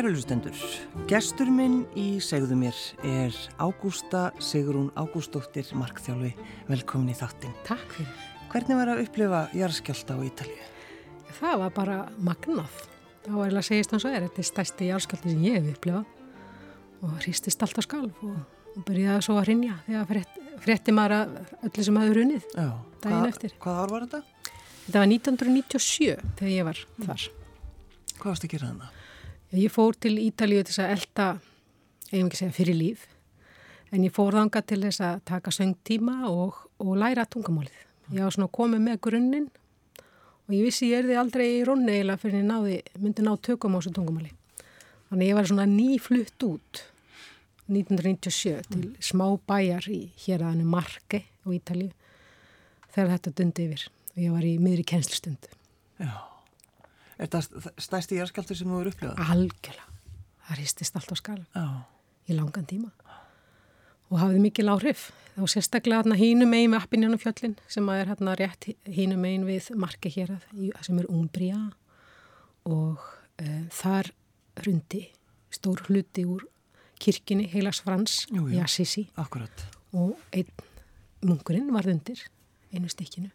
Kærulustendur, gestur minn í segðu mér er Ágústa Sigrún Ágústóttir Markþjálfi. Velkomin í þáttinn. Takk fyrir. Hvernig var að upplifa jarðskjálta á Ítalið? Það var bara magnað. Það var eiginlega að segist hans að er. Þetta er stærsti jarðskjálti sem ég hef upplifað og hristist alltaf skalf og, og byrjaði svo að rinja þegar frétt, frétti maður að öllu sem hafði runnið daginn hvað, eftir. Hvað ár var þetta? Þetta var 1997 þegar ég var þar. Hvað varst að gera þannig? Ég fór til Ítalíu til þess að elda, eigum ekki að segja, fyrir líf. En ég fór þanga til þess að taka söngtíma og, og læra tungumálið. Ég var svona komið með grunninn og ég vissi ég erði aldrei í rónni eiginlega fyrir ég náði, myndi ná tökum á þessu tungumáli. Þannig ég var svona nýflutt út 1997 til smá bæjar í hér aðinu Marke á Ítalíu þegar þetta dundi yfir og ég var í miðri kennslustund. Já. Er þetta stærsti jarðskjáltur sem þú eru upplifað? Algjörlega. Það ristist allt á skala Já. í langan tíma og hafði mikil áhrif. Var sérstaklega hérna hínum megin við Appinjónum fjöllin sem er hérna rétt hínum megin við marki hér sem er Umbria og e, þar rundi stór hluti úr kirkini Heilags Frans Jú, jú. í Assisi Akkurat. og einn munkurinn var undir einu stykkinu.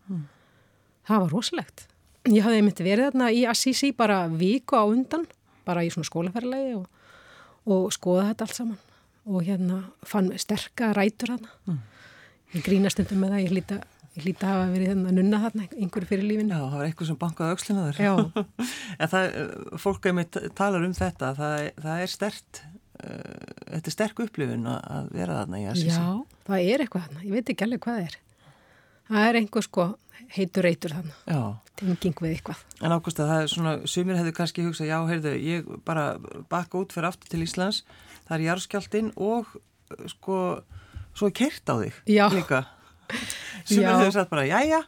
Það var rosalegt. Ég hafði einmitt verið þarna í Assisi bara viku á undan, bara í svona skólaferðalegi og, og skoða þetta allt saman og hérna fann sterka rætur þarna. Ég grínast undir með það, ég hlýta Ég hlýta að hafa verið þarna að nunna þarna einhverju fyrir lífinu. Já, það var eitthvað sem bankaði aukslinu þar. Já. en það, fólk einmitt talar um þetta, það, það er stert, uh, þetta er sterk upplifun að vera þarna í Assisi. Já, það er eitthvað þarna, ég veit ekki alveg hvað það er. Það er einhver sko heitur reytur Já. tenging við eitthvað. En ágúst að það er svona, sumir hefðu kannski hugsað, já, heyrðu, ég bara baka út fyrir aftur til Íslands, það er jarðskjáltinn og sko, svo er kert á þig Já. líka. Sumir hefðu sagt bara, já, já,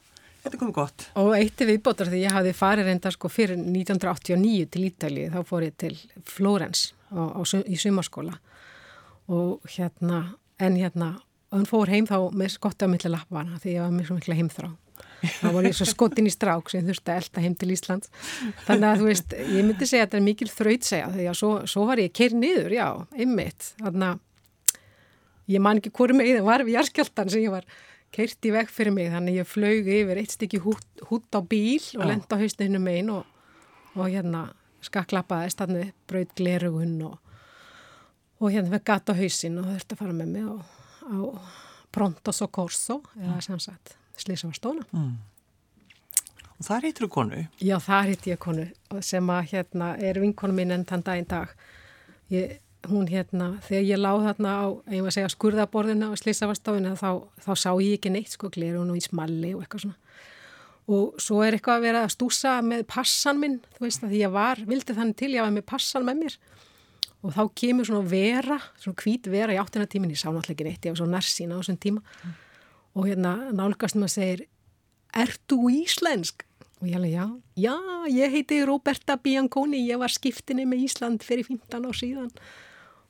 þetta er komið gott. Og eitt er viðbótar því ég hafði farið reynda sko fyrir 1989 til Ítalið, þá fór ég til Flórens í sumarskóla og hérna, en hérna, og hann fór heim þá með skotti á milli lappana því ég var mjög mikla heimþrá. þá var ég svo skotin í strák sem þurfti að elda heim til Íslands þannig að þú veist, ég myndi segja að þetta er mikil þraut segja því að svo, svo var ég keir niður, já, einmitt þannig að ég man ekki hverju með það var við jarskjáltan sem ég var keirt í veg fyrir mig, þannig ég flög yfir eitt stykki hút, hút á bíl og Já. lenda á haustinu megin og, og hérna skakklappaðist þannig braut glerugun og, og hérna við gata hausin og þurfti að fara með mig á, á Pronto Soccorso eða sem sagt slýsa var stóna. Mm. Og það eitthvað konu. Já, það hitt ég konu sem að hérna er vinkonu minn enn þann daginn dag. Ég, hún hérna, þegar ég láð þarna á, ég var að segja skurðaborðinu á slýsavastofinu þá, þá sá ég ekki neitt sko, glerun og í smalli og eitthvað svona. Og svo er eitthvað að vera að stúsa með passan minn, þú veist að því ég var, vildi þannig til, ég var með passan með mér og þá kemur svona vera, svona hvít vera í áttina tímin, ég sá náttúrulega ekki neitt, ég var svo narsín á þessum tíma og hérna nálgast maður segir, ert þú íslensk? Og ég alveg, já, já, ég heiti Roberta Bianconi, ég var skiptinni með Ísland fyrir 15 ár síðan.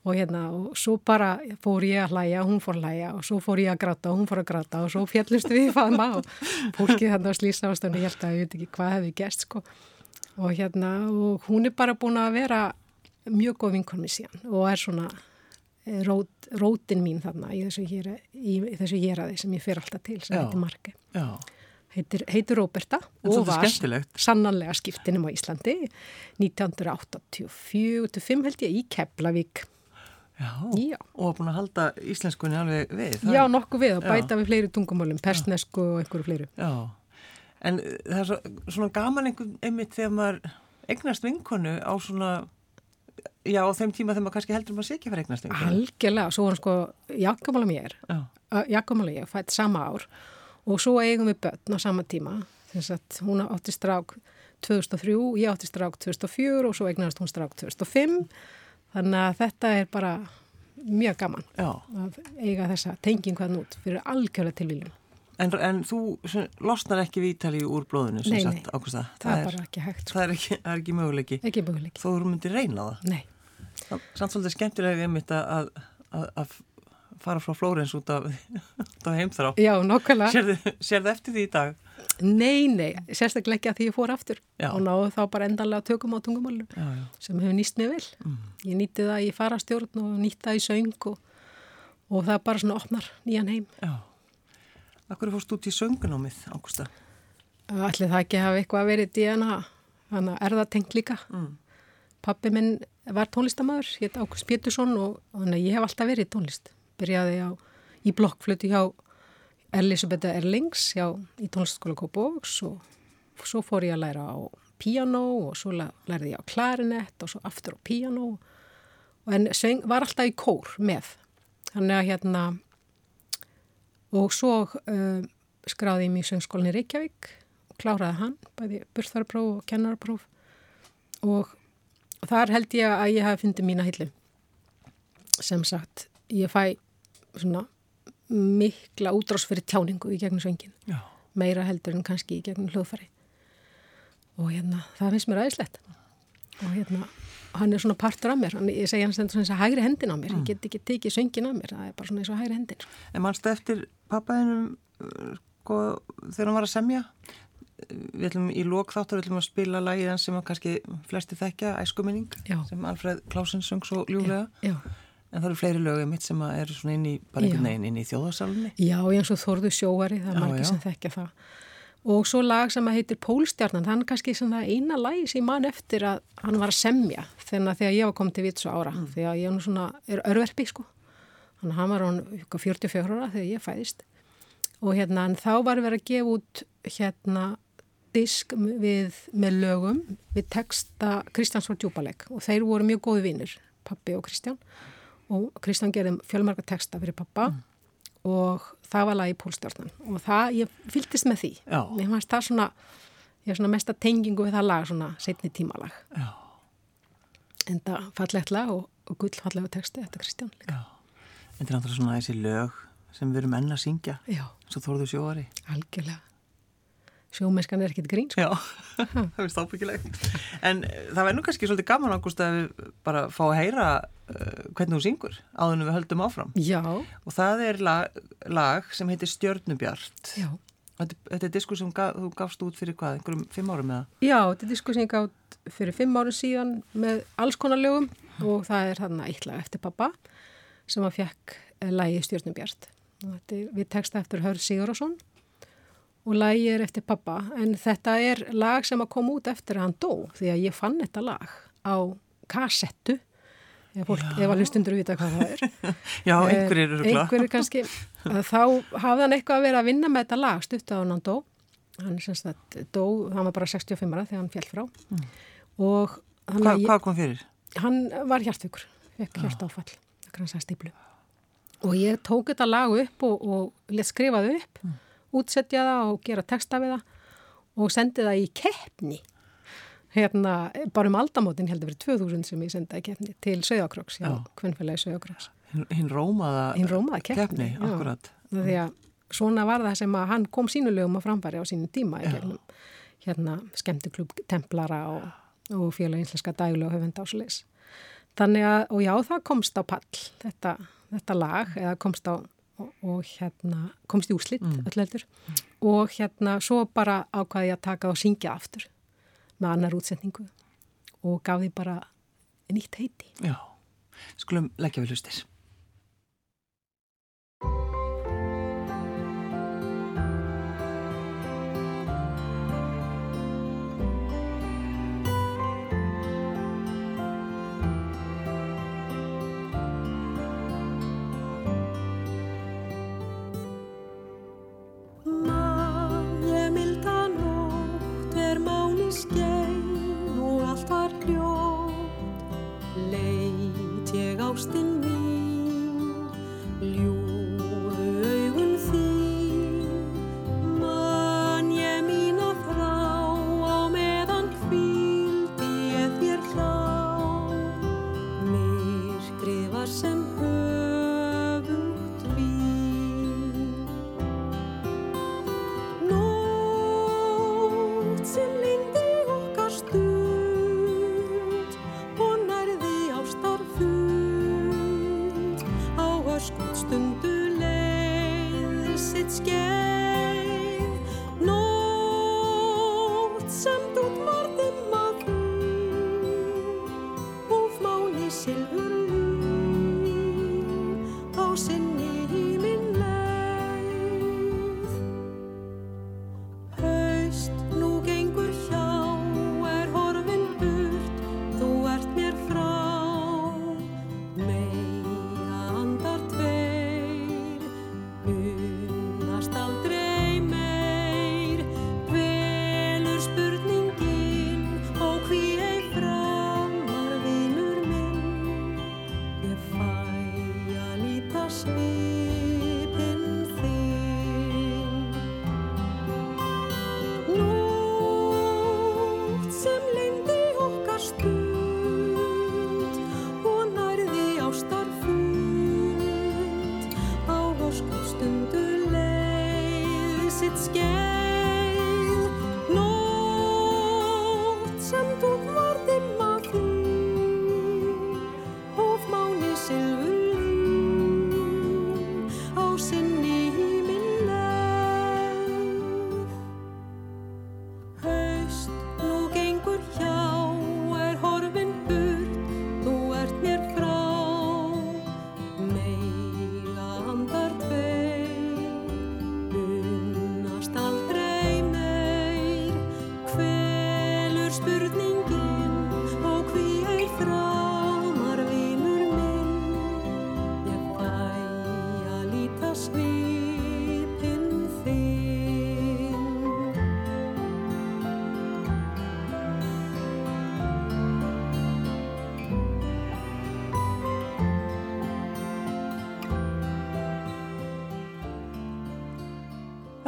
Og hérna, og svo bara fór ég að hlæja, hún fór að hlæja og svo fór ég að gráta og hún fór að gráta og svo fjallust við faðma og fólkið þarna að slýsa ástöðinu, ég held að ég veit ekki hvað hefði gæst, sko. Og hérna, og hún er bara búin að vera mjög góð vinkonmi síðan og er svona eh, rót, rótin mín þarna í þessu, hér, í, þessu héraði sem ég fyrir alltaf til, sem Já. heitir Já, heitir, heitir Róberta og var sannanlega skiptinum á Íslandi 1984-85 held ég í Keflavík já. já, Og var búin að halda íslenskunni alveg við. já er- nokkuð við Já. bæta við fleiri tungumálum persnesku og einhverju fleiru Já, en það er svo, svona gaman einhvern einmitt þegar maður eignast vinkonu á svona, já á þeim tíma þegar maður kannski heldur maður sé ekki að fara eignast vinkonu. algjörlega, svo var hann sko jakkamála mér, jakkamála ég fætt sama ár og svo eigum við börn á sama tíma þess að hún átti strák 2003, ég átti strák 2004 og svo eignast hún strák 2005 þannig að þetta er bara mjög gaman já. að eiga þessa tengingu hann út fyrir algjörlega tilvíljum. En, en þú losnar ekki vítali úr blóðinu sem Nei, sagt nei. ákvæmst það. Það, er bara ekki hægt. Sko. það er ekki, er ekki möguleiki. Ekki möguleiki. Þú myndir reyna það. Nei. Samt svolítið skemmtilega einmitt að, að, að fara frá Flórens út af, af heimþrá. Já, nokkulega. Sérðu, sérðu eftir því í dag? Nei, nei, sérstaklega ekki að því ég fór aftur Já. og náðu þá bara endanlega tökum á já. sem hefur nýst mér vel. Mm. Ég nýtti það í farastjórn og nýtti það í söng og, og það bara svona opnar nýjan heim. Já. Akkur fórst út í söngunámið, Ágústa? Allir það ekki hafa eitthvað verið DNA, þannig að er það tengt líka. Mm. Pappi minn var tónlistamæður, hétt Ágúst Pétursson og þannig að ég hef alltaf verið tónlist. Byrjaði á, í blokkflutu hjá Elisabetta Erlings hjá, í tónlistaskóla Kópavóks og svo fór ég að læra á piano og svo lærði ég á klarinett og svo aftur á piano og en söng, var alltaf í kór með. Þannig að hérna og svo uh, skráði ég í söngskólinni Reykjavík og kláraði hann, bæði burþarpróf og kennarapróf. Og, þar held ég að ég hafi fundið mína hillu. Sem sagt ég fæ svona mikla útrás fyrir tjáningu í gegnum söngin Já. meira heldur en kannski í gegnum hljóðfæri. Og hérna það finnst mér aðeinslegt og hérna hann er svona partur af mér hann, ég segja hann stendur svona eins og hægri hendin á mér ég get ekki tekið söngin af mér, það er bara svona eins og hægri hendin En mannstu eftir pappaðinum sko, þegar hann var að semja? Við ætlum í lók þáttur, við ætlum að spila lagið hans sem að kannski flesti þekkja, æskuminning, Já. sem Alfred Klausen söng svo ljúlega. já, En það eru fleiri lögum mitt sem eru svona inn í, bara einhvern Já. veginn inn í þjóðarsalunni. já eins og Þorðu sjóari það er Já, margir já. sem þekkja það og svo lag sem að heitir Pólstjarnan þann kannski svona eina lagi sem ég man eftir að hann var að semja þegar, ég var komið til vitsu ára. Mm. þegar ég nú svona, er örverfi sko. Að hann var hann 44 ára þegar ég fæðist. Og hérna en þá var verið að gefa út hérna disk við, með lögum við texta Kristjáns frá Djúbaleg og þeir voru mjög góði vinnir pappi og Kristján. Og Kristján gerði fjölmarga texta fyrir pappa og það var lagi Pólstjárnan og það, ég fylgdist með því Já. mér fannst það svona ég er svona mesta tengingu við það lag svona setni tímalag Já. en það fallegt lag og, og gullfallega texti eftir Kristján líka Já. En þetta er náttúrulega svona þessi lög sem við erum enn að syngja, já, svo þorðu sjóari. algjörlega sjómennskan er ekkit grín sko. Já, það er stábyggilegt. En eh, það verður nú kannski svolítið gaman ágúst að við bara fá að heyra uh, hvernig þú syngur áður en við höldum áfram. já, Og það er lag, lag sem heitir Stjörnubjart. já Þetta, þetta er diskur sem gaf, þú gafst út fyrir hvað, einhverjum fimm árum eða? Já, þetta er diskur sem ég gátt fyrir fimm árum síðan með alls konar lögum og það er þarna eitt lag eftir pappa sem að fekk lægi Stjórnubjart. Og Þetta er við texta eftir Hörð Sigurðarsson og lægi er eftir pappa en þetta er lag sem að koma út eftir að hann dó því að ég fann þetta lag á kassettu ef, að hlustundur vita hvað það er. Já, einhverjir eru Eh, einhverjir kannski, að þá hafði hann eitthvað að vera að vinna með þetta lag stutt á hann dó. Hann að dó, hann var bara 65 ára þegar hann fjall frá. Og hann, Hva, hvað kom fyrir? hann var hjartvíkur fekk hjartáfall, kransastíplu og ég tók þetta lag upp og, og let skrifa það upp útsetja það og gera texta við það og sendi það í keppni. Hérna, bara um aldamótin heldur verið 2000 sem ég sendaði í keppni til Söðakróks, já, kvennfélagi Söðakróks Hinn, rómaða hinn rómaði keppni, keppni, akkurat. því að svona var það sem að hann kom sínulegum á framfæri á sínum tíma í gegnum hérna skemmtiklub Templara og, og félag íslenska dægulega höfenda ásleis. Þannig að, og já, það komst á pall, þetta, þetta lag, eða komst á, og, og hérna, komst í úslitt, Mm. öll heldur, og hérna, svo bara ákvaði ég að taka og syngja aftur með annar útsetningu og gaf því bara nýtt heiti. Já, skulum leggja við hlustir.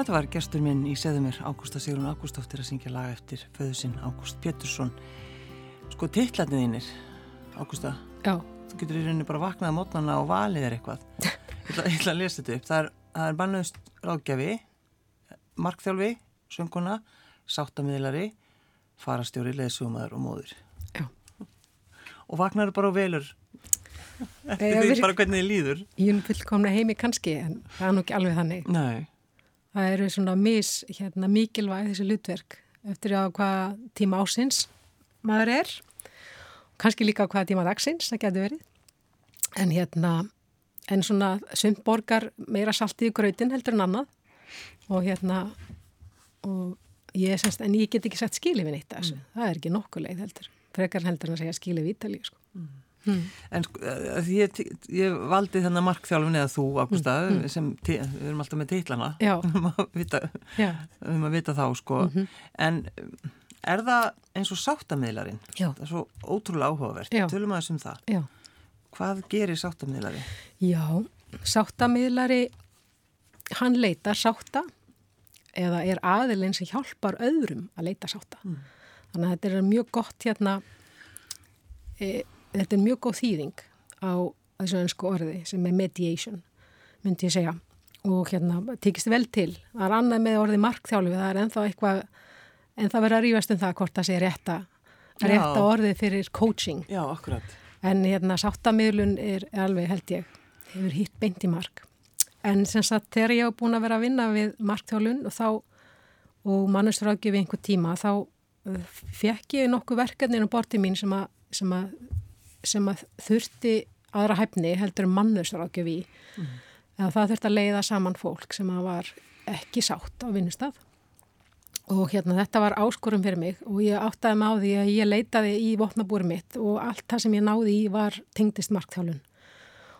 Þetta var gestur minn í Seðumir, Ágústa Sigrun Ágústóttir að syngja lag eftir föðusinn Ágúst Pétursson. Sko, tittlarnið þínir, Ágústa, Já. þú getur í rauninni bara vaknað á mótnana og valið er eitthvað. Ég ætla, ég ætla að lesa þetta upp. Það er, er bannöðust ráðgjafi, markþjálfi, sönguna, sáttamíðlari, farastjóri, leðsugumæður og móður. Já. Og vaknar bara og velur eftir Já, því bara hvernig þið líður. Ég er fullkomna heimi kannski en það er nú ekki alveg þannig. Nei. Það eru svona mis, hérna, mikilvæg þessi hlutverk eftir á hvaða tíma ásins maður er. Kannski líka á hvaða tíma dagsins, það getur verið. En hérna, en svona sumt borgar meira saltið í gröytin heldur en annað. Og hérna, og ég er semst, en ég get ekki sett neitt af þessu. Það er ekki nokkuð leið heldur. Frekar heldur en að segja skilið við Ítalíu, sko. En sko, að því ég, ég valdi þennan markþjálfin eða þú, Ágústa, sem ti- við erum alltaf með titlana Já. um að vita, um að vita þá, sko. En um, er það eins og sáttamiðlarinn? Já. Það er svo ótrúlega áhugavert. Tölum aðeins um það. já. Hvað gerir sáttamiðlari? Já, sáttamiðlari, hann leitar sátta eða er aðilinn sem hjálpar öðrum að leita sátta. Þannig að þetta er mjög gott hérna, e, þetta er mjög góð þýðing á þessu önsku orði sem er mediation, myndi ég segja. Og hérna, tekist vel til. Það er annað með orði markþjálfi, það er ennþá eitthvað, en það verður að rífast um það hvort það sé rétta, rétta orðið fyrir coaching. Já, akkurat. En hérna sáttamiðlun er alveg held ég, hefur hitt beint í mark. En sem sagt þegar ég hef búin að vera að vinna við markþjálun og þá og mannustrákju við einhver tíma þá uh, fekk ég nokkuð verkefnin á borti mín sem að, sem að, sem að þurfti aðra hæfni heldur en mannustrákju við. Mm. Það þurfti að leiða saman fólk sem að var ekki sátt á vinnustaf. Og hérna þetta var áskorum fyrir mig og ég áttaði á því að ég leitaði í vopnabúri mitt og allt það sem ég náði í var tengdist markþjálun.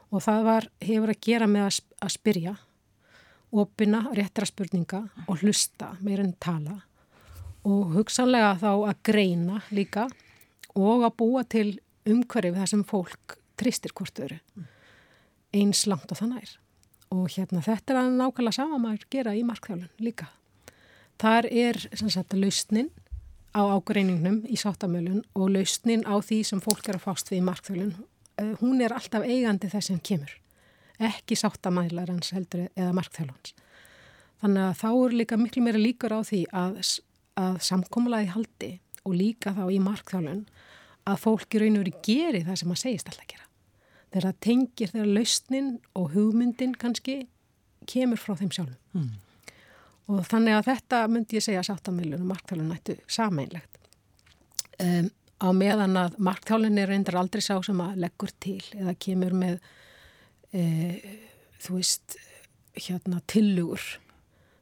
Og það var, hefur að gera með að, að spyrja, opina réttra spurninga og hlusta meir en tala og hugsanlega þá að greina líka og að búa til umhverfi þar sem fólk tristir hvort öru eins langt og þannig er. Og hérna þetta er að nákvæmlega sama maður gera í markþjálun líka. Þar er sagt lausnin á ágreiningnum í sáttamölun og lausnin á því sem fólk er að fást við í markþjálun. Eh, Hún er alltaf eigandi þess sem kemur. Ekki sáttamælarans heldur eða markþjálfans. Þannig að þá er líka miklu meira líkur á því að, að samkomulaði haldi og líka þá í markþjálfun að fólk í raun og veru geri það sem að segist alltaf að gera. Þegar það tengir þegar lausnin og hugmyndin kannski kemur frá þeim sjálfum. Mm. Og þannig að þetta myndi ég segja sáttamilun og markþjálun nættu sameinlegt. Um, á meðan að marktjálun er reyndar aldrei sá sem að leggur til eða kemur með e, þú veist hérna tillugur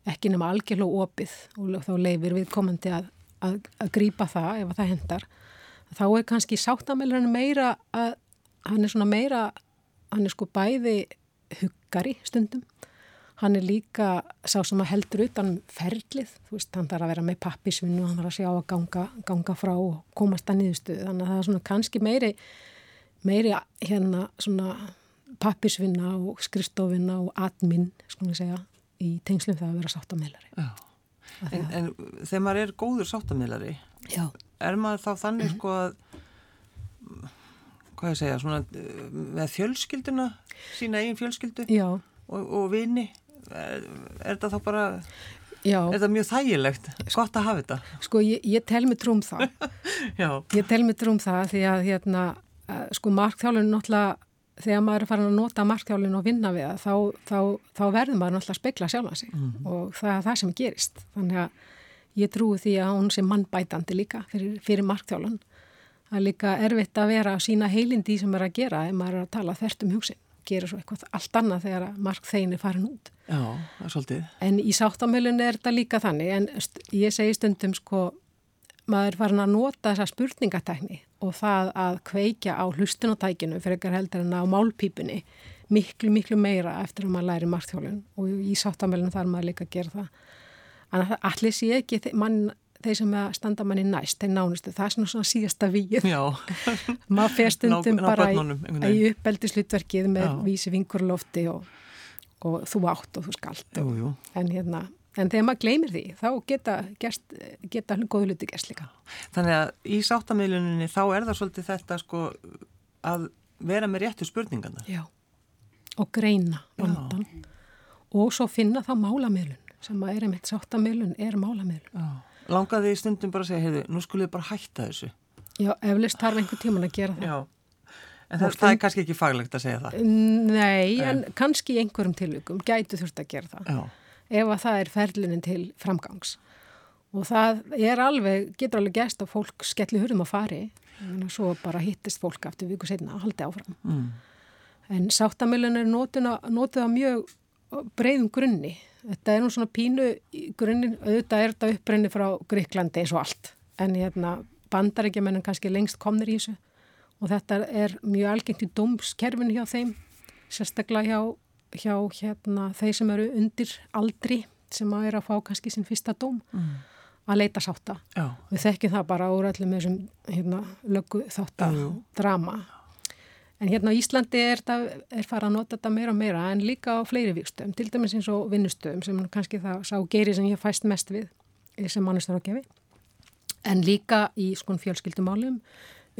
ekki nema algjörlega opið og þá leifir viðkomandi að, að, að grýpa það ef það hendar þá er kannski sáttamælurinn meira að hann er svona meira hann er sko bæði huggari stundum. Hann er líka sá sem að heldur utan ferlið, þú veist, hann þarf að vera með pappisvinnu, hann þarf að sjá að ganga, ganga frá og komast að nýðustuð þannig að það er svona kannski meiri meiri hérna svona pappisvinna og skrifstofinna og admin, sko að segja í tengslum það að vera sáttamælari en, en þegar maður er góður sáttamælari er maður þá þannig sko að hvað ég segja, svona með fjölskylduna, sína eigin fjölskyldu? Og, og vini? Er, er þetta þá bara Já. er þetta mjög þægilegt, gott að hafa þetta. Sko ég, ég tel mig trúm það. Ég tel mig trúm það því að hérna, sko markþjálun náttúrulega þegar maður er farin að nota markþjálun og vinna við það, þá, þá, þá verður maður náttúrulega að spekla sjálfa sig. Mm -hmm. og það er það sem gerist. Þannig að ég trúi því að hún sé mannbætandi líka fyrir, fyrir markþjálun það er líka erfitt að vera að sína heilindi sem er að gera ef maður er að tala þert um hugsin. Gera svo eitthvað allt annað þegar mark þein er farin út. Já, það er svolítið. En í sáttamölun er þetta líka þannig en ég segi stundum sko maður er farin að nota þessa spurningatækni og það að kveikja á hlustunatækinu fyrir ekkar heldur en á málpípunni miklu, miklu meira eftir að maður læri markþjólun og í sáttamölun þarf maður líka að gera það allir sé ekki mann þeir sem standa manni næst, þeir nánustu, það er svona, svona síðasta víð. maður fer stundum bara í, í uppeldislutverkið með Já. vísi vinkurlofti og, og þú átt og þú skalt. Jú, jú. En, hérna, en þegar maður gleymir því, þá geta, gerst, geta góðu luti gerst líka. Þannig að í sáttamíluninni þá er það svolítið þetta sko að vera með réttu spurningarna. Já, og greina vandan og svo finna þá málamilun sem að er einmitt sáttamilun er málamilun. Langaði í stundum bara að segja, heyrðu, nú skulle ég bara hætta þessu. Já, eflust þarf einhver tíman að gera það. Já, en það, það er kannski ekki faglegt að segja það. Nei, en, en kannski í einhverjum tilvíkum gætu þurft að gera það. Já. Ef að það er ferlinin til framgangs. Og það er alveg, getur alveg gæst að fólk skelli hurðum að fari, en svo bara hittist fólk aftur viku setna að haldi áfram. Mm. En sáttamilun er nótuð á mjög breyðum grunni Þetta er nú svona pínu grunninn, auðvitað er þetta uppbreyni frá Gríklandi eins og allt en hérna bandarækjumennum kannski lengst komnir í þessu og þetta er mjög algengt í dómskerfinu hjá þeim, sérstaklega hjá, hjá hérna, þeir sem eru undir aldri sem að er að fá kannski sinn fyrsta dóm mm. að leita sátta. Já. Við þekkjum það bara úr öllum þessum hérna, lögu þáttar drama En hérna á Íslandi er, er fara að nota þetta meira og meira en líka á fleiri vikstöðum, til dæmis eins og vinnustöðum sem kannski það sá geiri sem ég fæst mest við sem mannustur á gefi. En líka í skon fjölskyldumálum,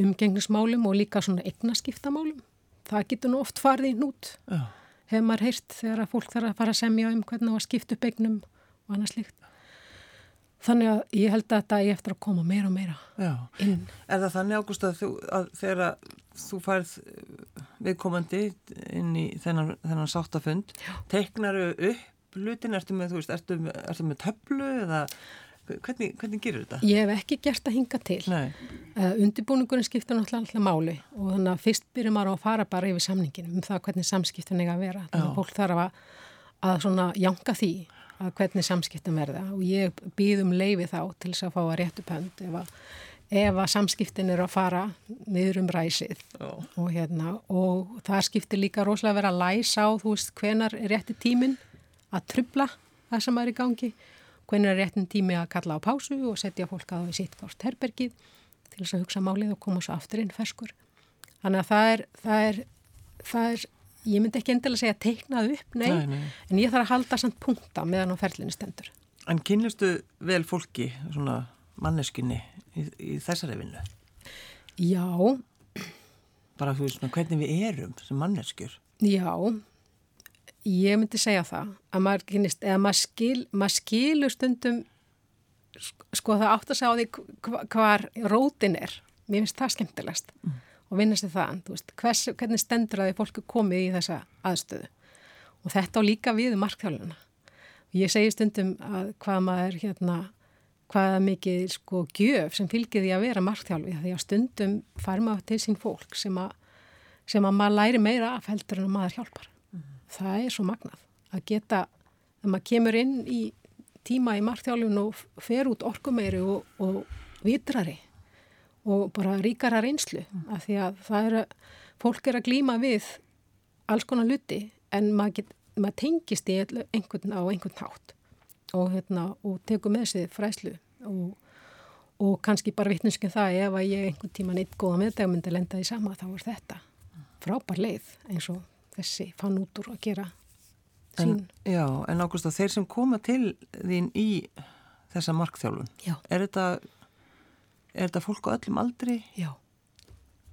umgengnismálum og líka svona egnaskiptamálum. Það getur nú oft farið í nút. Já. Hefur maður heyrt þegar að fólk þarf að fara að semja um hvernig það var skipt upp egnum og annað slíkt. Þannig að ég held að þetta er eftir að koma meira og meira Já. inn. Er það þannig ágúst að, að þegar þú færð viðkomandi inn í þennan, þennan sáttafund, teiknaru upp hlutin, ertu með, veist, ertu, ertu með töflu eða hvernig, hvernig gerur þetta? Ég hef ekki gert að hinga til. Uh, Undibúningurinn skiptir náttúrulega alltaf máli og þannig að fyrst byrjum maður að fara bara yfir samningin um það hvernig samskiptin eiga að vera. Þannig að fólk þarf að, að svona janga því að hvernig samskiptum verða. Og ég býðum leiði þá til þess að fá að réttu pönd ef að, ef að samskiptin eru að fara niður um ræsið. Oh. og, hérna, og það skiptir líka rosalega að vera að læsa á þú veist hvenar er rétti tímin að trubla það sem er í gangi. Hvenar er réttin tími að kalla á pásu og setja fólk að við sitt hvort herbergið til þess að hugsa málið og koma svo aftur inn ferskur. Þannig að það er, það er, það er ég myndi ekki endilega segja teiknað upp, nei, nei, nei. en ég þarf að halda samt punkta meðan á ferlinni stendur. En kynlistu vel fólki, svona manneskinni í, í þessari vinnu? Já. Bara þú veist, hvernig við erum sem manneskjur? Já, ég myndi segja það, að maður kynist, eða maður, skil, maður skilur stundum, sko það átt að segja á því hvar rótin er, mér finnst það skemmtilegast. Mm og vinna sér það, veist, hvers, hvernig stendur að því fólku komið í þessa aðstöðu og þetta á líka við um markþjálfuna. Ég segi stundum að hvað maður hérna hvaða mikið sko gjöf sem fylgir því að vera markþjálfi því að stundum fær maður til sín fólk sem að, sem að maður læri meira af heldur en að maður hjálpar. Það er svo magnað að geta, að maður kemur inn í tíma í markþjálfun og fer út orkumeiri og, og vitrari og bara ríkara reynslu af því að það er að fólk er að glýma við alls konar luti en maður, get, maður tengist í einhvern á einhvern hátt og, hérna, og tekur með sig fræslu og, og kannski bara vittnuskin það ef að ég einhvern tíma neitt góða með þetta og myndi lenda í sama þá er þetta frábær leið eins og þessi fann út úr að gera sín. En, já, en ágúst að þeir sem koma til þín í þessa markþjálfun, Já. er þetta, er þetta fólk á öllum aldri Já,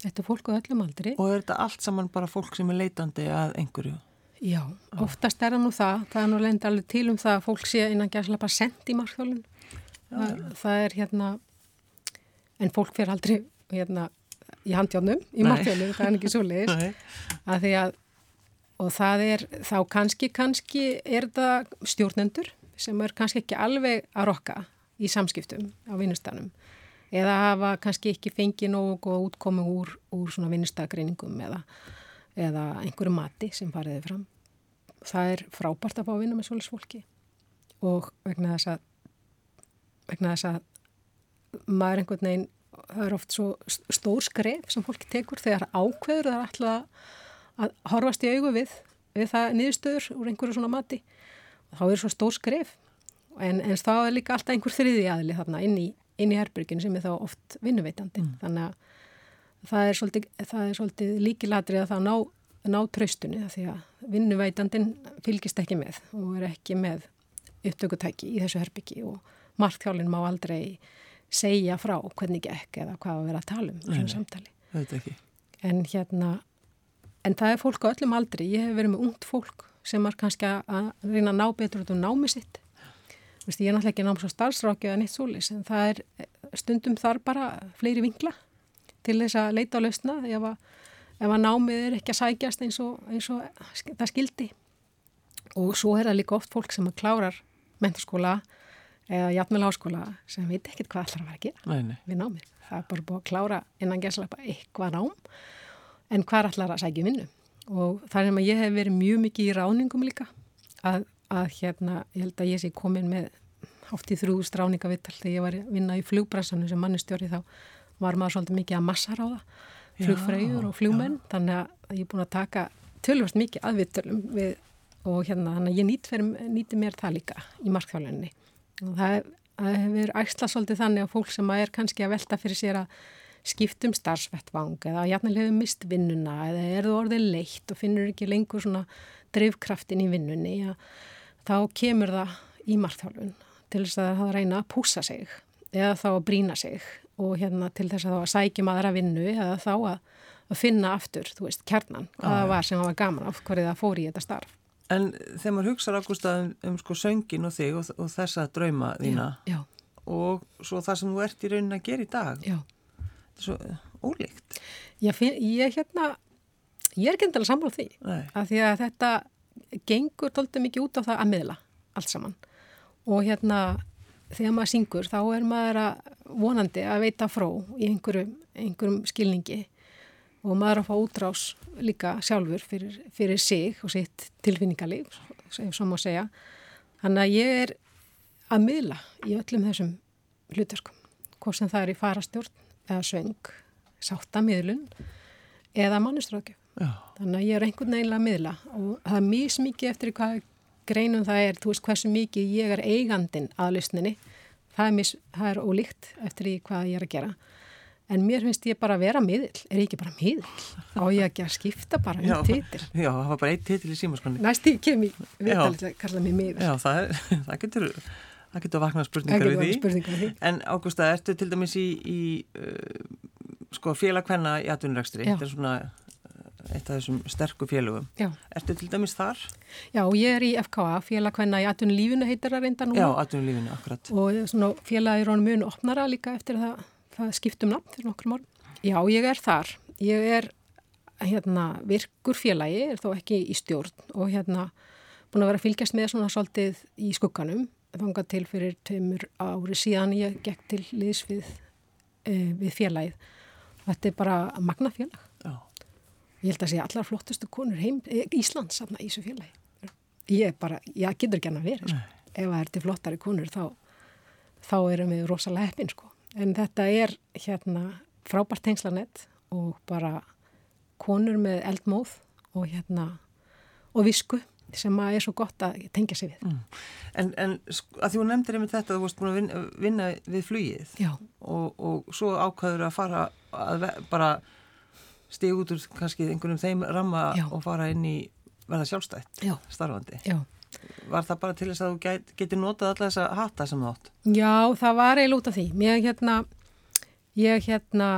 þetta er fólk á öllum aldri. og er þetta allt saman bara fólk sem er leitandi að einhverju? Já, oftast er það nú það, það er nú lendi alveg til um það að fólk sé innan bara send í markþjálfun. Það, það er hérna, en fólk fyrir aldrei hérna í handjárnum í Nei. markþjálfun, það er ekki svo leiðis. Nei. að því að og það er þá kannski kannski er það stjórnendur sem er kannski ekki alveg að rokka í samskiptum á vinnustanum eða hafa kannski ekki fengið nógu góð útkomu úr, úr svona vinnustagreiningum eða, eða einhverju mati sem fariði fram. Það er frábært að fá að vinna með svolítið fólki. Og vegna þess að vegna þess að maður einhvern veginn það er oft svo stór skref sem fólki tekur þegar ákveður það er alltaf að horfast í augu við við það niðurstöður úr einhverju svona mati og þá er svo stór skref. En, en þá er líka alltaf einhver þriði aðli þarna inn í, inn í herbyrgin sem er þá oft vinnuveitandi. Þannig að það er svolítið, svolítið líkilatri að það ná, ná traustunni því að vinnuveitandin fylgist ekki með og er ekki með upptökutæki í þessu herbyggi og markþjálinn má aldrei segja frá hvernig gekk eða hvað að vera að tala um nei. samtali. Ekki. en hérna en það er fólk á öllum aldri. Ég hef verið með ungt fólk sem er kannski að- reyna að ná betur út um námi sitt Vist, ég er náttúrulega ekki náms á starfsráki eða neitt svolis en það er stundum þar bara fleiri vingla til þess að leita á lausna ef að, ef að námið er ekki að sækjast eins og, eins og það skildi og svo er það líka oft fólk sem að klárar menturskóla eða jafnvel háskóla sem veit ekkert hvað allar að vera að gera Nei, nei. við námið. Það er bara búið að klára innan gerðslega eitthvað nám en hvað allar að sækja vinnu og það er sem að ég hef verið mjög mikið í ráningum líka að, að hérna, ég held að ég sé komin með hátt í þrjúðust ráningavittal þegar ég var að vinna í flugbræsanu sem mannustjóri þá var maður svolítið mikið að massaráða flugfreyjur og flugmenn. Þannig að ég er búin að taka tölvast mikið aðvittalum við og hérna þannig að ég nýt fyrir, nýti mér það líka í markþjálunni og það, það hefur æsla svolítið þannig að fólk sem er kannski að velta fyrir sér að skiptum starfsvettvang eða jafnvel hefur mist vinnuna eða er þú orðið leitt og finnur ekki lengur svona drifkraftin í vinnunni. Að þá kemur það í markþjálfun til þess að það reyna að púsa sig eða þá að brína sig og hérna til þess að þá að sækjum aðra vinnu eða þá að, að finna aftur, þú veist, kjarnan, hvað það var sem það var gaman af hverju það fór í þetta starf. En þegar maður hugsa Ágústa um, um sko söngin og þig og, og þessa drauma þína Já, og svo það sem þú ert í raunin að gera í dag, já. þetta er svo uh, ólíkt. Ég, finn, ég hérna, ég er ekki endilega sammála því Nei. að því að þetta gengur tóltið mikið út á það að miðla allt saman og hérna þegar maður syngur þá er maður að vonandi að veita frá í einhverjum, einhverjum skilningi og maður að fá útrás líka sjálfur fyrir, fyrir sig og sitt tilfinningalíf, svo má segja. Þannig að ég er að miðla í öllum þessum hlutverkum, hvort sem það er í farastjórn eða söng, sáttamiðlun eða mannustrákjöf. Já, Þannig að ég er einhvern veginn að miðla og það er mjög mikið eftir hvað greinum það er, þú veist hversu mikið ég er eigandin að lausninni, það er, mis, það er ólíkt eftir hvað ég er að gera. En mér finnst ég bara að vera miðl, er ég ekki bara miðl? Á ég ekki að skipta bara um titil? já, það var bara eitt titil í símaskonni. Næst ég kem í viðtalið að kalla mig miðl. Já, það, er, það getur, það getur vaknað Það spurningar við því. spurningar við því. En Ágústa, ertu til dæmis í, í uh, sko félagkvenna í atvinnurekstri, Já. þetta er svona eitt af þessum sterku félögum. Já. Ertu til dæmis þar? Já, ég er í FKA, félag hvenna í atvinnu lífinu heitir það reynda núna. Já, atvinnulífinu, akkurat. og svona félagi rónum mjög opnara líka eftir það, það skiptum nafn fyrir nokkrum árum. Já, ég er þar. Ég er hérna, virkur félagi, er þó ekki í stjórn og hérna búin að vera fylgjast með svona svolítið í skugganum þangað til fyrir tveimur ári síðan ég gekk til liðs við, e, við félagið. Þetta er bara magna félag. Já. Ég held að sé allar flottustu konur heim, e, Íslands í þessu félagi. Ég bara, ég getur ekki hann að vera, sko. Ef það er til flottari konur þá, þá erum við rosalega heppin, sko. En þetta er hérna frábært tengslanett og bara konur með eldmóð og hérna og visku sem að er svo gott að tengja sig við. En, en sko, að því hún nefndir einmitt þetta, þú varst búin að vinna, vinna við flugið og, og svo ákvaður að fara að bara stíg út úr kannski einhvernum þeim ramma Já. og fara inn í verða sjálfstætt já, starfandi. já. Var það bara til þess að þú get, geti notað alla þessa hata sem þú átt? Já, það var eiginlega út af því. Mér hérna, ég hérna,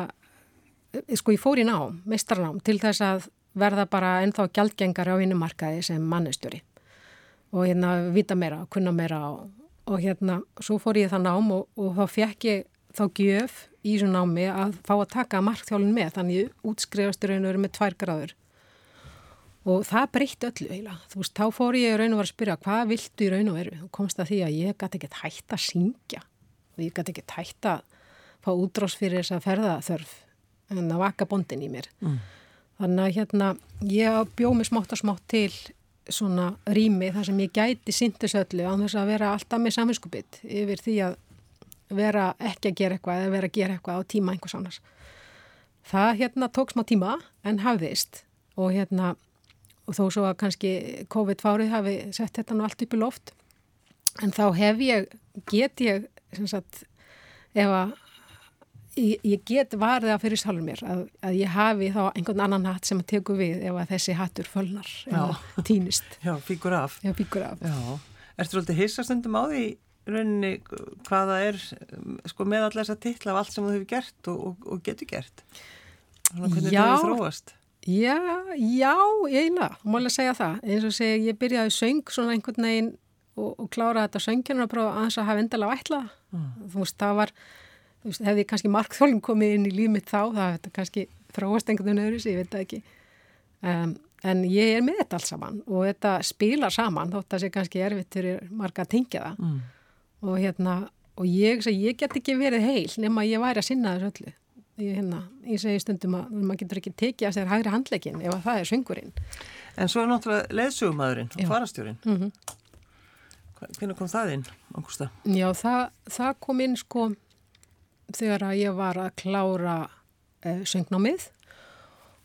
eh, sko ég fór í nám, meistarnám, til þess að verða bara ennþá gjaldgengari á vinnumarkaði sem mannestjóri og hérna vita meira, kunna meira og, og hérna, svo fór ég það nám og, og þá fekk ég þá gjöf í þessu námi að fá að taka markþjálun með, þannig í raun og veru með tvær gráður og það breytti öllu eiginlega. Þú veist, þá fór ég raun og veru að spyrja hvað viltu í raun og veru og komst að því að ég gæti ekkert hægt að syngja og ég gæti ekkert hægt að fá útrás fyrir þess að ferðaþörf en að vaka bondin í mér. Mm. Þannig að hérna ég bjóð mig smátt og smátt til svona rými þar sem ég gæti síntis öllu án þess að vera alltaf með saminskupið yfir því að vera ekki að gera eitthvað eða vera að gera eitthvað á tíma einhvers annars. Það hérna tók smá tíma en hafðist og hérna og þó svo að kannski COVID-fárið hafi sett þetta nú allt upp í loft en þá hef ég, get ég sem sagt, ef að ég, ég get varðið að fyrir sjálfur mér að, að ég hafi þá einhvern annan hatt sem að teku við ef að þessi hattur fölnar eða týnist, Já, fíkur af. ef byggur af. Já. Ertu svolítið hissastundum á því rauninni hvaða er sko með allar þessa titla af allt sem þú hefur gert og, og, og getur gert? Þannig að hvernig þetta hefur þróast? Já, já, eiginlega, málega segja það. Eins og segja, ég byrjaði söng svona einhvern veginn og, og klára þetta söngjarnar að prófa aðeins að hafa endalega vætla. Mm. Þú veist, það var, þú veist, hefði kannski markþjólum komið inn í líf mitt þá, það hefði kannski þróast einhvern veginn öðru ég veit það ekki. Um, en ég er með þetta alls saman og þetta spilar saman þótt að sé kannski erfitt fyrir marga að tengja það. Mm. Og hérna, og ég, ég get ekki verið heil nema ég væri að sinna þessu öllu. Ég, hérna, ég segi stundum að maður getur ekki tekið að sér hægri handleikin ef að það er söngurinn. En svo er náttúrulega leðsugumæðurinn og farastjórin. Mm Hvernig kom það inn, Ágústa? Já, það, það kom inn sko þegar að ég var að klára uh, söngnámið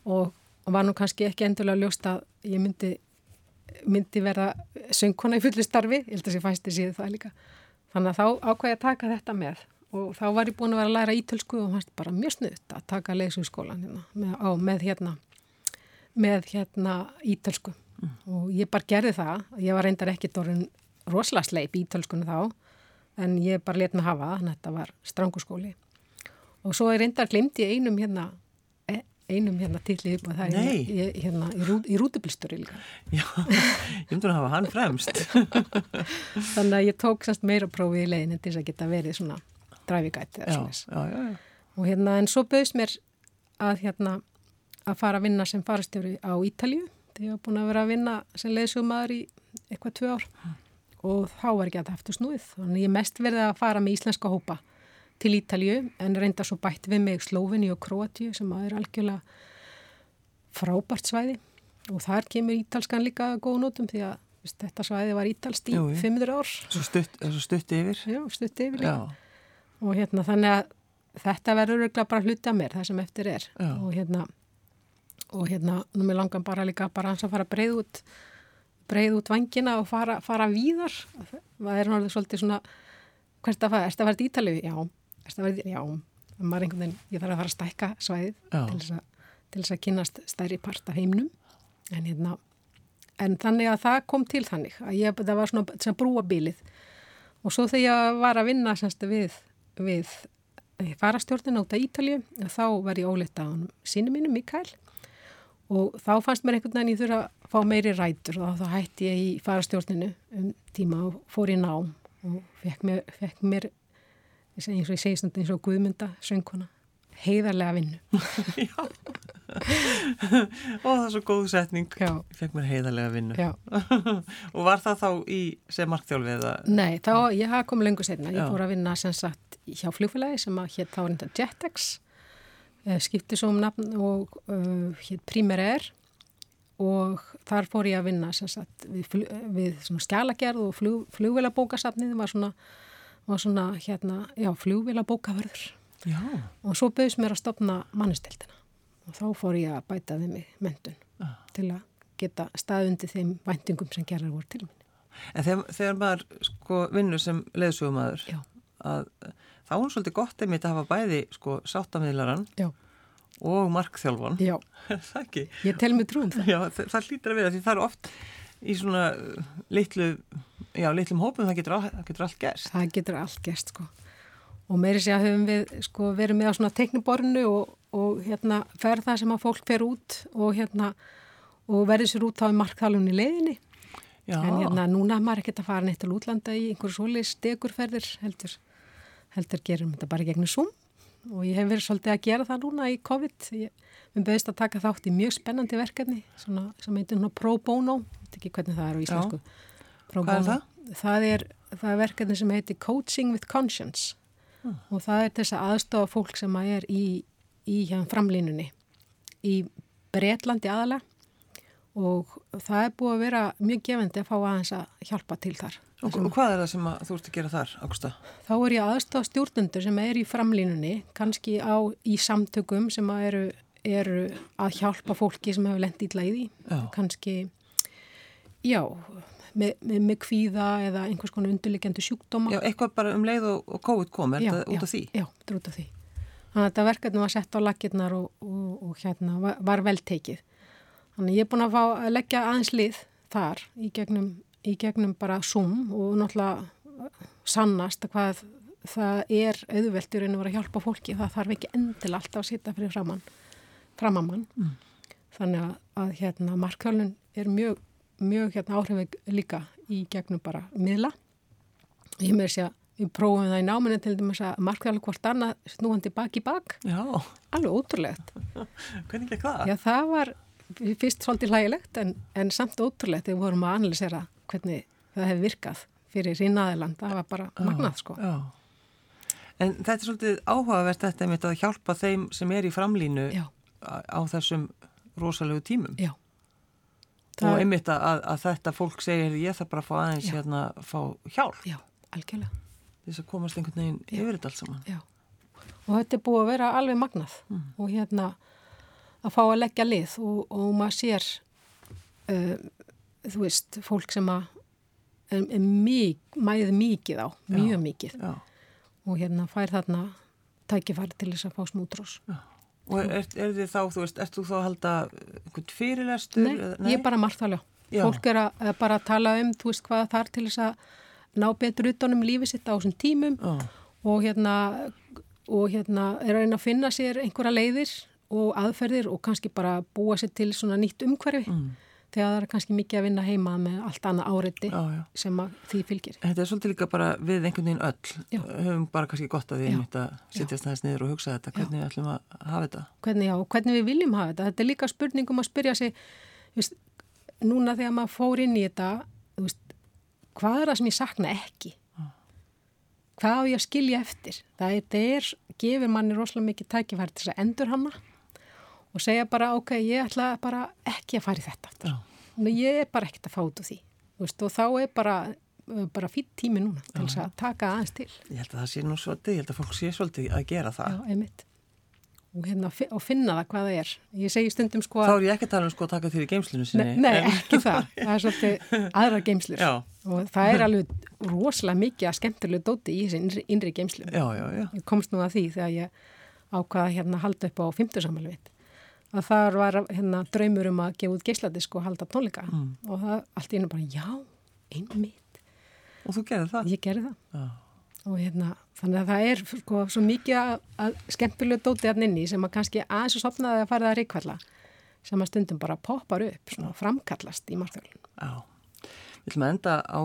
og, var nú kannski ekki endilega ljóst að ég myndi, myndi verða söngkona í fullu starfi, ég held að ég fæsti síðu það líka. Þannig að þá ákvæði að taka þetta með og þá var ég búin að vera að læra ítölsku og fannst bara mjög snuðt að taka leysugskólan hérna, með, á, með hérna með hérna ítölsku. Og ég bara gerði það, ég var reyndar ekki dórun rosalega sleip í ítölskunni þá en ég bara let mig hafa það, þannig að þetta var stranguskóli og svo reyndar glemdi ég einum hérna einum hérna tilli upp og það er hérna, í- hérna í, rú, í rútublistur líka. Já, ég myndi að hafa hann fremst. þannig að ég tók semst meira prófið í leiðin til þess að geta verið svona dræfigætt eða svona já, já, já. og hérna en svo bauðst mér að hérna að fara að vinna sem farastjóri á Ítalju þegar ég var búin að vera að vinna sem leiðsugmaður í eitthvað tvö ár. Og þá var ekki að það eftir snúið. Þannig ég mest verði að fara með íslenska hópa til Ítalju en reynda svo bætt við mig Slóvinni og Kroatíu sem að er algjörlega frábært svæði og þar kemur ítalskan líka góð nótum því að veist, þetta svæði var ítalst í Jú, jú. 500 ár Svo stutt, svo stutt yfir. Já, stutt yfir líka Já, og hérna þannig að þetta verður örugglega bara hluti af mér það sem eftir er Já. og hérna og hérna nú mér langar bara líka bara hans að fara breið út breið út vangina og fara, fara víðar það er náttúrulega svolítið svona hvert að fara, erst að fara til Ítalíu? Já, til, já maður einhvern veginn, ég þarf að fara að stækka svæðið til þess, að, til þess að kynast stærri part af heimnum en hérna en þannig að það kom til þannig að ég, það var svona þess að brúa bílið og svo þegar ég var að vinna semst við, við farastjórnina út af Ítalju þá var ég óleitt á hann sínu mínu Mikael. Og þá fannst mér einhvern veginn ég þurfa að fá meiri rætur og þá hætti ég í farastjórninu um tíma og fór í nám og fekk mér, fekk mér eins og ég segi stundin eins og Guðmynda söngkona heiðarlega vinnu og það er svo góð setning Já. ég fekk mér heiðarlega vinnu Já. og var það þá í sem markþjálfi eða Nei, þá, ég hafa komið lengur setna. Ég Já. fór að vinna sem sagt hjá flugfélagi sem að hétt þá var þetta Jetex, uh, skipti svo um nafn og uh, hétt Primer Air og þar fór ég að vinna sem sagt við, flug, við svona skjalagerð og flug, flugvélabókasafnið var svona, var svona hérna, já, flugvélabókavörður já, og svo bauðs mér að stopna mannustildina og þá fór ég að bæta við mig mentun Ah. til að geta staðundi þeim væntingum sem gerðar voru til mín. en þegar, þegar maður sko vinnur sem leðsugumæður þá er svolítið gott einmitt að hafa bæði sko sáttamiðlaran Já, og markþjálfan já, það ekki? ég tel mig trúum það. Já, það, það hlýtur að vera því það er oft í svona uh, litlu, já, litlum hópum það getur, það getur allt gerst. Það getur allt gerst sko. Og meiri sé að höfum við sko verið með á svona tekniborinu og, og hérna fer það sem að fólk fer út og hérna og verður sér út þá í markþálunni leiðinni. Já, En hérna núna er maður ekkert að fara neitt til útlanda í einhverju svoleið stegurferðir heldur. Heldur gerum þetta bara gegnum Zoom og ég hef verið svolítið að gera það núna í COVID. Ég, við bauðist að taka þátt í mjög spennandi verkefni svona, sem heitir pro bono, ég veit ekki hvernig það er á íslensku. Pro Hvað er bono. Það er, það er verkefni sem heitir Coaching with Conscience og það er þess að aðstofa fólk sem að er í, í hérna framlínunni í Bretlandi aðalega og það er búið að vera mjög gefandi að fá aðeins að hjálpa til þar. og, og hvað er það sem að, þú ert að gera þar, Ágústa? Þá er ég aðstofa stjórnundur sem er í framlínunni, kannski á í samtökum sem að eru, eru að hjálpa fólki sem hefur ítla í Já. kannski, já, með, með, með kvíða eða einhvers konar undirliggjandi sjúkdóma. Já, eitthvað bara um leið og, og COVID kom, er Já, þetta út af því? Já, þetta er út af því. Þannig að þetta verkefni var sett á lakirnar og, og, og hérna var, var vel tekið. Þannig að ég er búin að fá að leggja aðeins lið þar í gegnum, í gegnum bara Zoom og náttúrulega sannast að hvað það er auðvelt í raun og vera að hjálpa fólki. Það þarf ekki endil alltaf að sitja fyrir framann, framamann. Mm. Þannig að, að hérna markþjálun er mjög, mjög hérna áhrifeg líka í gegnum bara miðla. Ég með þess að við prófum það í náminu til dæmis að markþjálun hvort annað snúandi bak í bak. Já, Alveg ótrúlegt. hvernig ekki það? Já, það var fyrst svolítið hlægilegt en, en samt ótrúlegt þegar við vorum að analysera hvernig það hefði virkað fyrir rínaðiland. Það var bara magnað, sko. Já. En þetta er svolítið áhugavert þetta einmitt að hjálpa þeim sem er í framlínu Já. á þessum rosalegu tímum. Já. Og einmitt að, að þetta fólk segir ég þarf bara að fá aðeins Já. hérna að fá hjálp Já, algjörlega. þess að komast einhvern veginn yfir þetta allt saman. Já. Og þetta er búið að vera alveg magnað og hérna að fá að leggja lið og, og maður sér uh, þú veist, fólk sem að er, er mýg, mæðið mikið á, mjög mikið Já. og hérna fær þarna tækifæri til þess að fá smútrós. Og er, er, þið þá, þú veist, ert þú þá að halda einhvern fyrirlestur? Nei, eða- ég er bara margþálega. Já. Fólk er að, að bara tala um, þú veist hvað þar til þess að ná betur utanum lífið sitt á þessum tímum Já. og hérna, og hérna er að reyna að finna sér einhverja leiðir og aðferðir og kannski bara búa sér til svona nýtt umhverfi Mm. Þegar það er kannski mikið að vinna heima með allt annað áreiti Já, já. sem því fylgir. Þetta er svolítið líka bara við einhvern veginn öll. Já. Höfum bara kannski gott að Já. einmitt að sittjast aðeins niður og hugsa þetta. Hvernig ætlum að hafa þetta? Hvernig, hvernig við viljum hafa þetta. Þetta er líka spurning um að spyrja sig, veist, núna þegar maður fór inn í þetta, veist, hvað er það sem ég sakna ekki? Hvað á ég að skilja eftir? Það er, það er gefur manni rosalega mikið tækifæri til þess að endur hana og segja bara, ok, ég ætla bara ekki að fara í þetta. aftur. Já. Nei, ég er bara ekkert að fá út úr því. Veist, og þá er bara, bara fýtt tími núna til þess að taka aðeins til. Ég held að það sé nú svolítið, ég held að fólk sé svolítið að gera það. Já, einmitt. Og, hérna, og finna það hvað það er. Ég segi stundum sko Þá er ég ekki að tala um sko að taka þér í geimslinu sinni. Nei, nei ekki það. Það er svolítið aðra geimslur. Já. Og það er alveg rosalega mikið að skemmtilegu dóti í þessi innri, geimslu. Já, já, já. Ég komst nú að því þegar ég ákvaða hérna að halda upp á fymtusammalvit. Að það var hérna draumur um að gefa út geisladisk og halda tónleika. Mm. Og það allt í einu bara, já, einmitt. Og þú gerir það? Ég gerði það. Já. Og hérna, þannig að það er sko, svo mikið að, að skemmtilegu dóti hann inni sem að kannski aðeins og sopnaði að fara það ríkvalla sem að stundum bara poppar upp, svona framkallast í margþjálun. Já. Við ætlum að enda á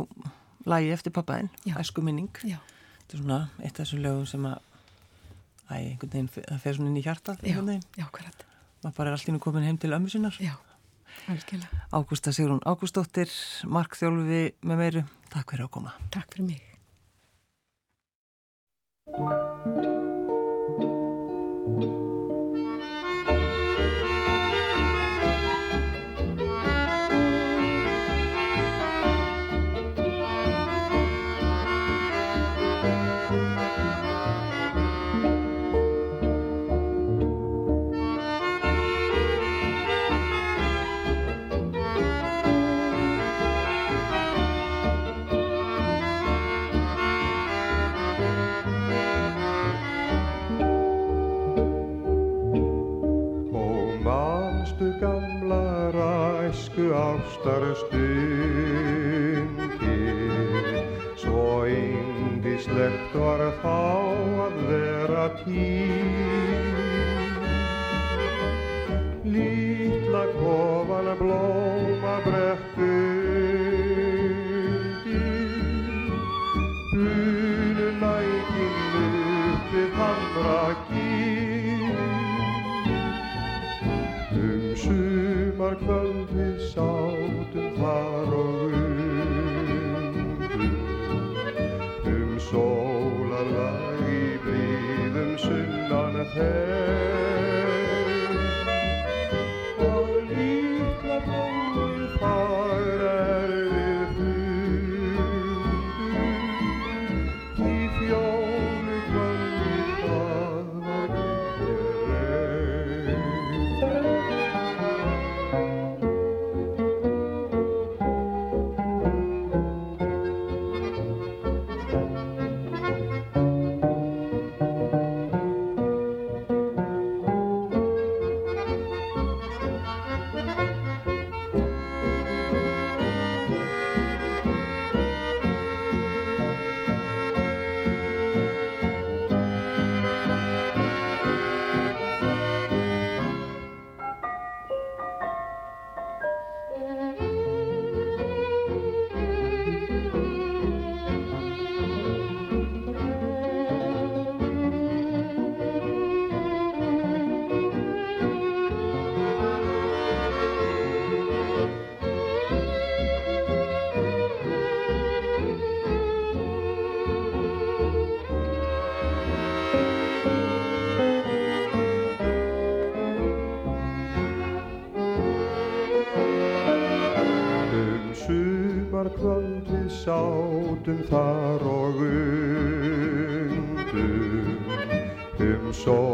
lagi eftir pappaðinn, æsku minning. Já. Þetta er svona eitt af þessum lögum sem að, æ, einhvern veginn, það fer svona inn í hjartað, Já, já, hverjart. Maður bara er allt ínum komin heim til ömmu sinnar Já, algjörlega. Ágústa Sigrún Ágústóttir Markþjálfi með meiru, takk fyrir að koma Takk fyrir mig. Ástar stundir Svo indislegt var þá að vera tíð Lítla kofan blóma brekku Bunu nækin upp við hamra sátum þar og undum Um sólarlag